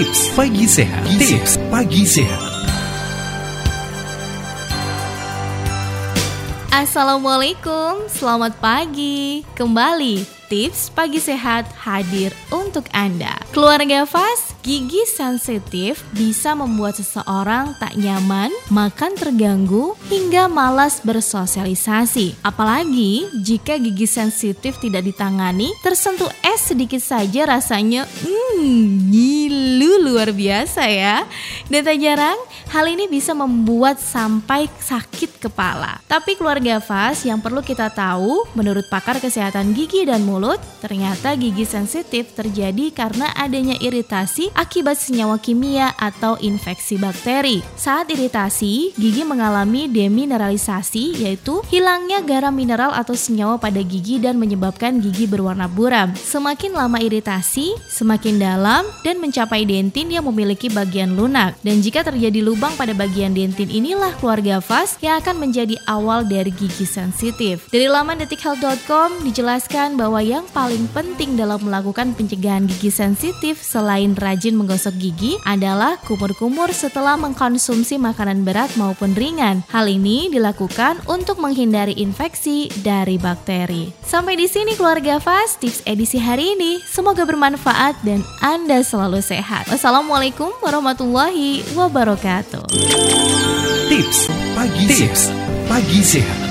Tips Pagi Sehat. Tips Pagi Sehat. Assalamualaikum, selamat pagi. Kembali tips pagi sehat hadir untuk Anda. Keluarga Fas, gigi sensitif bisa membuat seseorang tak nyaman, makan terganggu, hingga malas bersosialisasi. Apalagi jika gigi sensitif tidak ditangani, tersentuh es sedikit saja rasanya hmm, ngilu luar biasa ya. Dan tak jarang, hal ini bisa membuat sampai sakit kepala. Tapi keluarga Fas yang perlu kita tahu, menurut pakar kesehatan gigi dan mulut, ternyata gigi sensitif terjadi karena adanya iritasi akibat senyawa kimia atau infeksi bakteri. Saat iritasi, gigi mengalami demineralisasi yaitu hilangnya garam mineral atau senyawa pada gigi dan menyebabkan gigi berwarna buram. Semakin lama iritasi, semakin dalam dan mencapai dentin yang memiliki bagian lunak. Dan jika terjadi lubang pada bagian dentin inilah keluarga vas yang akan menjadi awal dari gigi sensitif. Dari laman detikhealth.com dijelaskan bahwa yang paling penting dalam melakukan pencegahan gigi sensitif selain rajin menggosok gigi adalah kumur-kumur setelah mengkonsumsi makanan berat maupun ringan. Hal ini dilakukan untuk menghindari infeksi dari bakteri. Sampai di sini keluarga Fast tips edisi hari ini. Semoga bermanfaat dan Anda selalu sehat. Wassalamualaikum warahmatullahi wabarakatuh. Tips Pagi Tips Pagi Sehat